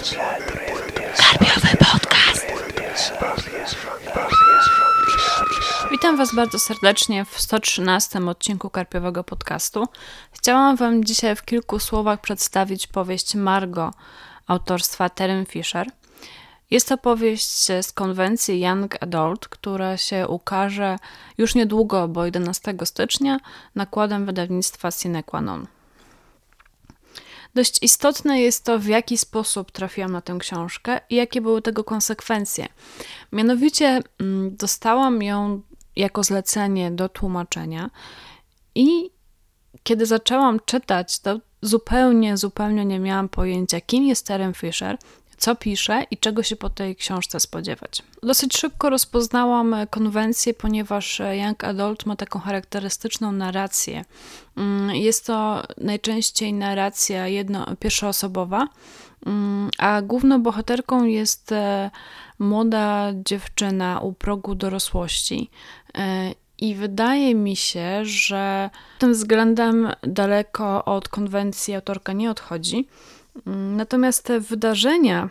Karpiowy podcast. Witam Was bardzo serdecznie w 113 odcinku Karpiowego Podcastu. Chciałam Wam dzisiaj w kilku słowach przedstawić powieść Margo autorstwa Terry Fisher. Jest to powieść z konwencji Young Adult, która się ukaże już niedługo, bo 11 stycznia, nakładem wydawnictwa Sine Qua Non. Dość istotne jest to, w jaki sposób trafiłam na tę książkę i jakie były tego konsekwencje. Mianowicie mm, dostałam ją jako zlecenie do tłumaczenia i kiedy zaczęłam czytać, to zupełnie, zupełnie nie miałam pojęcia, kim jest Terence Fisher, co pisze i czego się po tej książce spodziewać. Dosyć szybko rozpoznałam konwencję, ponieważ Young Adult ma taką charakterystyczną narrację. Mm, jest to najczęściej narracja jedno, pierwszoosobowa, mm, a główną bohaterką jest e, młoda dziewczyna u progu dorosłości. E, I wydaje mi się, że tym względem daleko od konwencji autorka nie odchodzi. Mm, natomiast te wydarzenia,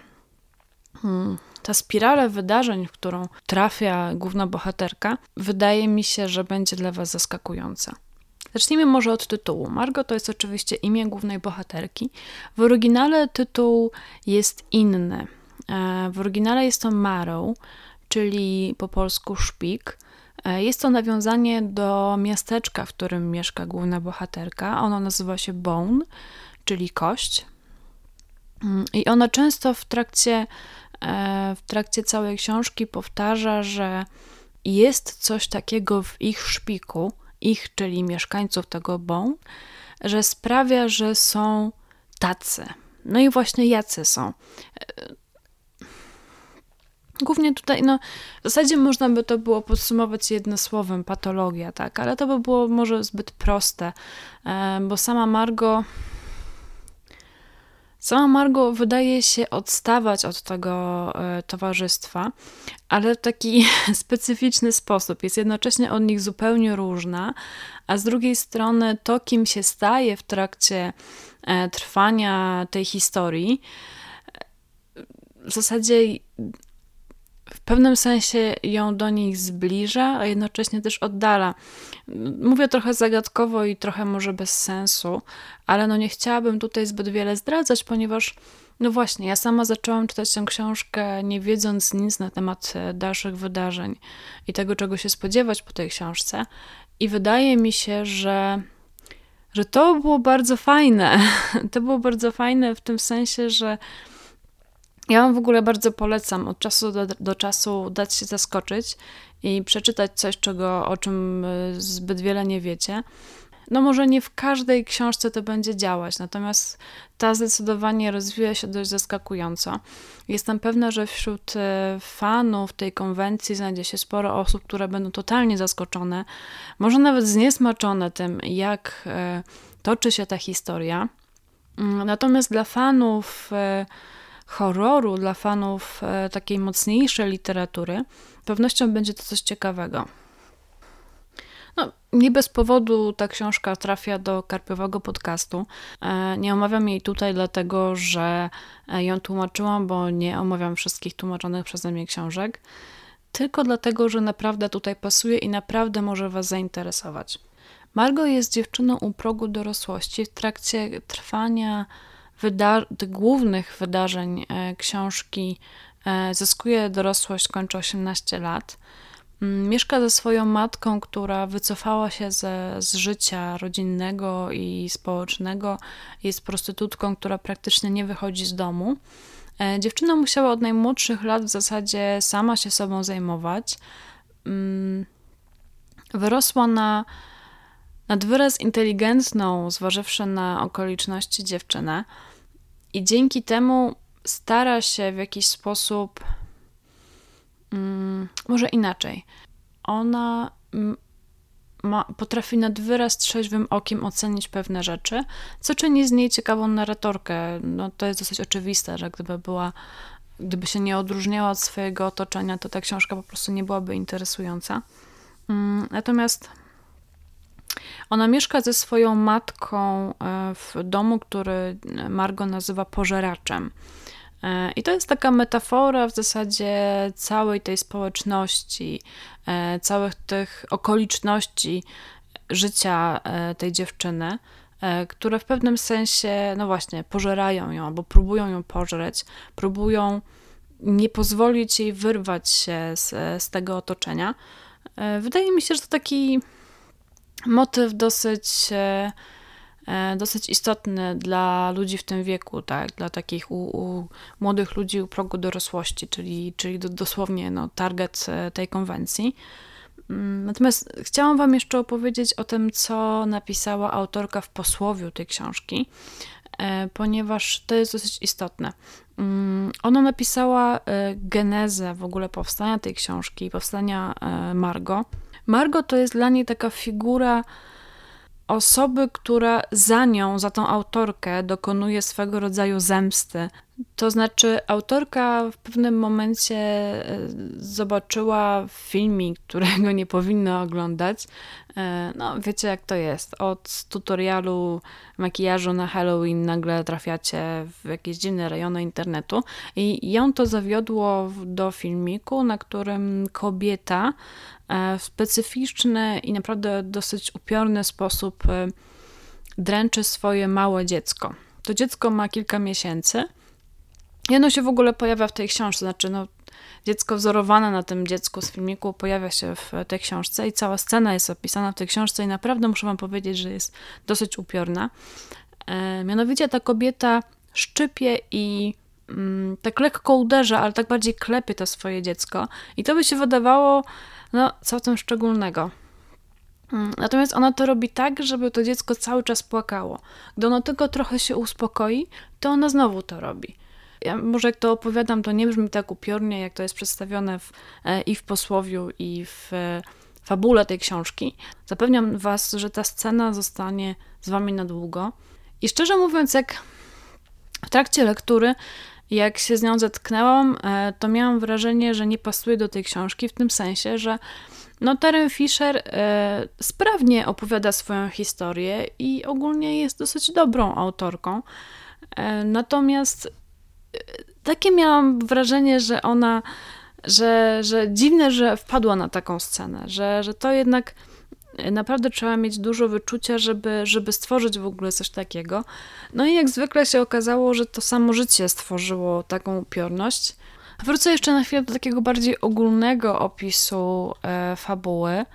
hmm, ta spirala wydarzeń, w którą trafia główna bohaterka, wydaje mi się, że będzie dla Was zaskakująca. Zacznijmy może od tytułu. Margo to jest oczywiście imię głównej bohaterki. W oryginale tytuł jest inny. E, w oryginale jest to Marrow, czyli po polsku szpik. E, jest to nawiązanie do miasteczka, w którym mieszka główna bohaterka. Ono nazywa się Bone, czyli kość. Mm, I ona często w trakcie, w trakcie całej książki powtarza, że jest coś takiego w ich szpiku, ich, czyli mieszkańców tego bą, że sprawia, że są tacy. No i właśnie jacy są. E, głównie tutaj, no, w zasadzie można by to było podsumować jednym słowem patologia, tak, ale to by było może zbyt proste, e, bo sama Margo Sama Margo wydaje się odstawać od tego e, towarzystwa, ale w taki specyficzny sposób. Jest jednocześnie od nich zupełnie różna, a z drugiej strony to, kim się staje w trakcie e, trwania tej historii, w zasadzie w pewnym sensie ją do nich zbliża, a jednocześnie też oddala. Mówię trochę zagadkowo i trochę może bez sensu, ale no nie chciałabym tutaj zbyt wiele zdradzać, ponieważ no właśnie, ja sama zaczęłam czytać tę książkę nie wiedząc nic na temat e, dalszych wydarzeń i tego, czego się spodziewać po tej książce. I wydaje mi się, że, że to było bardzo fajne. To było bardzo fajne w tym sensie, że ja Wam w ogóle bardzo polecam od czasu do, do, czasu dać się zaskoczyć i przeczytać coś, czego, o czym y, zbyt wiele nie wiecie. No może nie w każdej książce to będzie działać, natomiast ta zdecydowanie rozwija się dość zaskakująco. Jestem pewna, że wśród y, fanów tej konwencji znajdzie się sporo osób, które będą totalnie zaskoczone, może nawet zniesmaczone tym, jak y, toczy się ta historia. Mm, natomiast dla fanów horroru, dla fanów e, takiej mocniejszej literatury, pewnością będzie to coś ciekawego. No, nie bez powodu ta książka trafia do karpiowego podcastu. E, nie omawiam jej tutaj, dlatego że e, ją tłumaczyłam, bo nie omawiam wszystkich tłumaczonych przeze mnie książek, tylko dlatego, że naprawdę tutaj pasuje i naprawdę może Was zainteresować. Margo jest dziewczyną u progu dorosłości w trakcie trwania wyda tych głównych wydarzeń e, książki e, zyskuje dorosłość, kończy 18 lat. Mm, mieszka ze swoją matką, która wycofała się ze, z życia rodzinnego i społecznego. Jest prostytutką, która praktycznie nie wychodzi z domu. E, dziewczyna musiała od najmłodszych lat w zasadzie sama się sobą zajmować. Mm, wyrosła na nad wyraz inteligentną, zważywszy na okoliczności dziewczynę. I dzięki temu stara się w jakiś sposób, mm, może inaczej, ona ma, potrafi nad wyraz trzeźwym okiem ocenić pewne rzeczy, co czyni z niej ciekawą narratorkę. No, to jest dosyć oczywiste, że gdyby była, gdyby się nie odróżniała od swojego otoczenia, to ta książka po prostu nie byłaby interesująca. Mm, natomiast ona mieszka ze swoją matką e, w domu, który Margo nazywa pożeraczem. E, I to jest taka metafora w zasadzie całej tej społeczności, e, całych tych okoliczności życia tej dziewczyny, które w pewnym sensie, no właśnie, pożerają ją albo próbują ją pożreć, próbują nie pozwolić jej wyrwać się z, z tego otoczenia. Wydaje mi się, że to taki motyw dosyć E, dosyć istotny dla ludzi w tym wieku, tak, dla takich u, u młodych ludzi u progu dorosłości, czyli, czyli do, dosłownie no, target e, tej konwencji. Mm, natomiast chciałam Wam jeszcze opowiedzieć o tym, co napisała autorka w posłowiu tej książki, e, ponieważ to jest dosyć istotne. Mm, ona napisała genezę w ogóle powstania tej książki, powstania Margo. Margo to jest dla niej taka figura osoby, która za nią, za tą autorkę dokonuje swego rodzaju zemsty. To znaczy, autorka w pewnym momencie e, zobaczyła filmik, którego nie powinna oglądać. E, no, wiecie jak to jest. Od tutorialu makijażu na Halloween nagle trafiacie w jakieś dziwne rejony internetu. I ją to zawiodło do filmiku, na którym kobieta E, w specyficzny i naprawdę dosyć upiorny sposób dręczy swoje małe dziecko. To dziecko ma kilka miesięcy ono się w ogóle pojawia w tej książce, znaczy no, dziecko wzorowane na tym dziecku z filmiku pojawia się w tej książce i cała scena jest opisana w tej książce i naprawdę muszę wam powiedzieć, że jest dosyć upiorna. E, mianowicie ta kobieta szczypie i mm, tak lekko uderza, ale tak bardziej klepie to swoje dziecko i to by się wydawało no, tym szczególnego? Mm, natomiast ona to robi tak, żeby to dziecko cały czas płakało. Gdy ono tylko trochę się uspokoi, to ona znowu to robi. Ja może jak to opowiadam, to nie brzmi tak upiornie, jak to jest przedstawione w, e, i w posłowiu, i w e, fabule tej książki. Zapewniam Was, że ta scena zostanie z Wami na długo. I szczerze mówiąc, jak w trakcie lektury jak się z nią zetknęłam, e, to miałam wrażenie, że nie pasuje do tej książki w tym sensie, że no Terry Fisher sprawnie opowiada swoją historię i ogólnie jest dosyć dobrą autorką. Natomiast takie miałam wrażenie, że ona, że, że dziwne, że wpadła na taką scenę, że, że to jednak naprawdę trzeba mieć dużo wyczucia, żeby, żeby stworzyć w ogóle coś takiego. No i jak zwykle się okazało, że to samo życie stworzyło taką upiorność. Wrócę jeszcze na chwilę do takiego bardziej ogólnego opisu e, fabuły.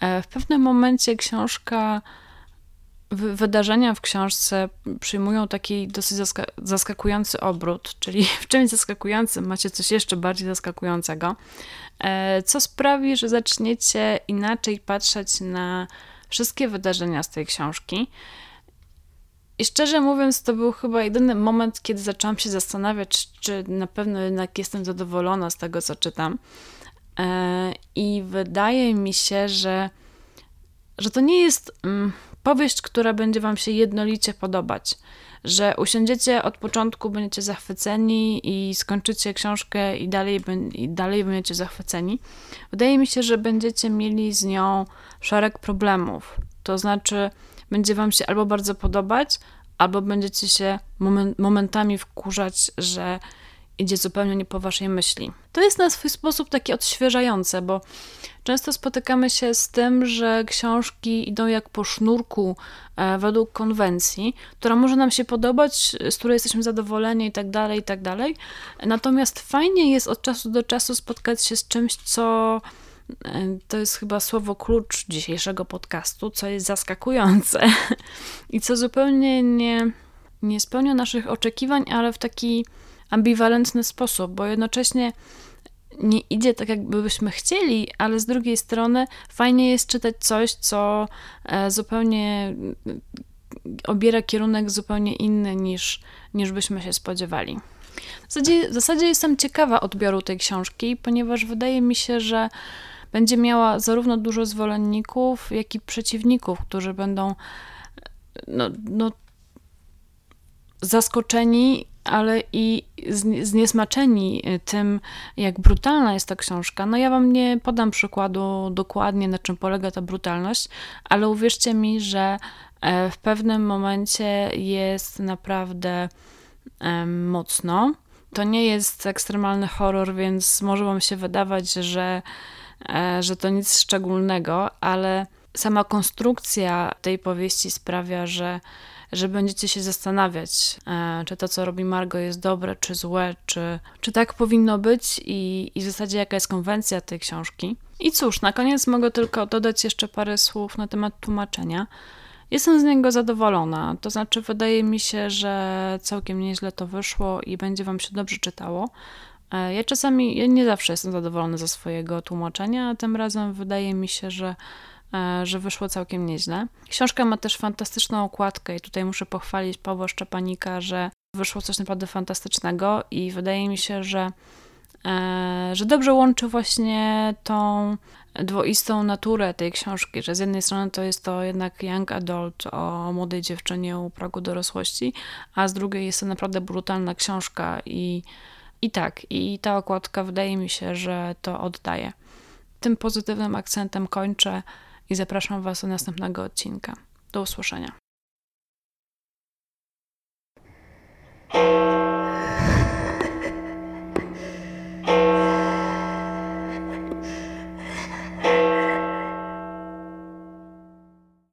E, w pewnym momencie książka, wydarzenia w książce przyjmują taki dosyć zaska zaskakujący obrót, czyli w czymś zaskakującym macie coś jeszcze bardziej zaskakującego. E, co sprawi, że zaczniecie inaczej patrzeć na wszystkie wydarzenia z tej książki. I szczerze mówiąc, to był chyba jedyny moment, kiedy zaczęłam się zastanawiać, czy na pewno jednak jestem zadowolona z tego, co czytam. E, I wydaje mi się, że, że to nie jest mm, powieść, która będzie Wam się jednolicie podobać że usiądziecie od początku, będziecie zachwyceni i skończycie książkę i dalej, i dalej będziecie zachwyceni. Wydaje mi się, że będziecie mieli z nią szereg problemów. To znaczy, będzie Wam się albo bardzo podobać, albo będziecie się moment, momentami wkurzać, że idzie zupełnie nie po waszej myśli. To jest na swój sposób takie odświeżające, bo często spotykamy się z tym, że książki idą jak po sznurku e, według konwencji, która może nam się podobać, z której jesteśmy zadowoleni i tak dalej, i tak dalej. Natomiast fajnie jest od czasu do czasu spotkać się z czymś, co e, to jest chyba słowo klucz dzisiejszego podcastu, co jest zaskakujące i co zupełnie nie, nie spełnia naszych oczekiwań, ale w taki ambiwalentny sposób, bo jednocześnie nie idzie tak, jakbyśmy chcieli, ale z drugiej strony fajnie jest czytać coś, co e, zupełnie obiera kierunek zupełnie inny niż, niż byśmy się spodziewali. W zasadzie, w zasadzie jestem ciekawa odbioru tej książki, ponieważ wydaje mi się, że będzie miała zarówno dużo zwolenników, jak i przeciwników, którzy będą no, no, zaskoczeni ale i zniesmaczeni tym, jak brutalna jest ta książka. No ja wam nie podam przykładu dokładnie, na czym polega ta brutalność, ale uwierzcie mi, że e, w pewnym momencie jest naprawdę mocno. To nie jest ekstremalny horror, więc może Wam się wydawać, że, e, że to nic szczególnego, ale sama konstrukcja tej powieści sprawia, że, że będziecie się zastanawiać, e, czy to, co robi Margo, jest dobre, czy złe, czy, czy tak powinno być i, i w zasadzie jaka jest konwencja tej książki. I cóż, na koniec mogę tylko dodać jeszcze parę słów na temat tłumaczenia. Jestem z niego zadowolona, to znaczy wydaje mi się, że całkiem nieźle to wyszło i będzie Wam się dobrze czytało. E, ja czasami, ja nie zawsze jestem zadowolona ze swojego tłumaczenia, a tym razem wydaje mi się, że, że wyszło całkiem nieźle. Książka ma też fantastyczną okładkę i tutaj muszę pochwalić Pawła Szczepanika, że wyszło coś naprawdę fantastycznego i wydaje mi się, że, e, że dobrze łączy właśnie tą dwoistą naturę tej książki, że z jednej strony to jest to jednak young adult o młodej dziewczynie u progu dorosłości, a z drugiej jest to naprawdę brutalna książka i, i tak, i ta okładka wydaje mi się, że to oddaje. Tym pozytywnym akcentem kończę i zapraszam Was do następnego odcinka. Do usłyszenia.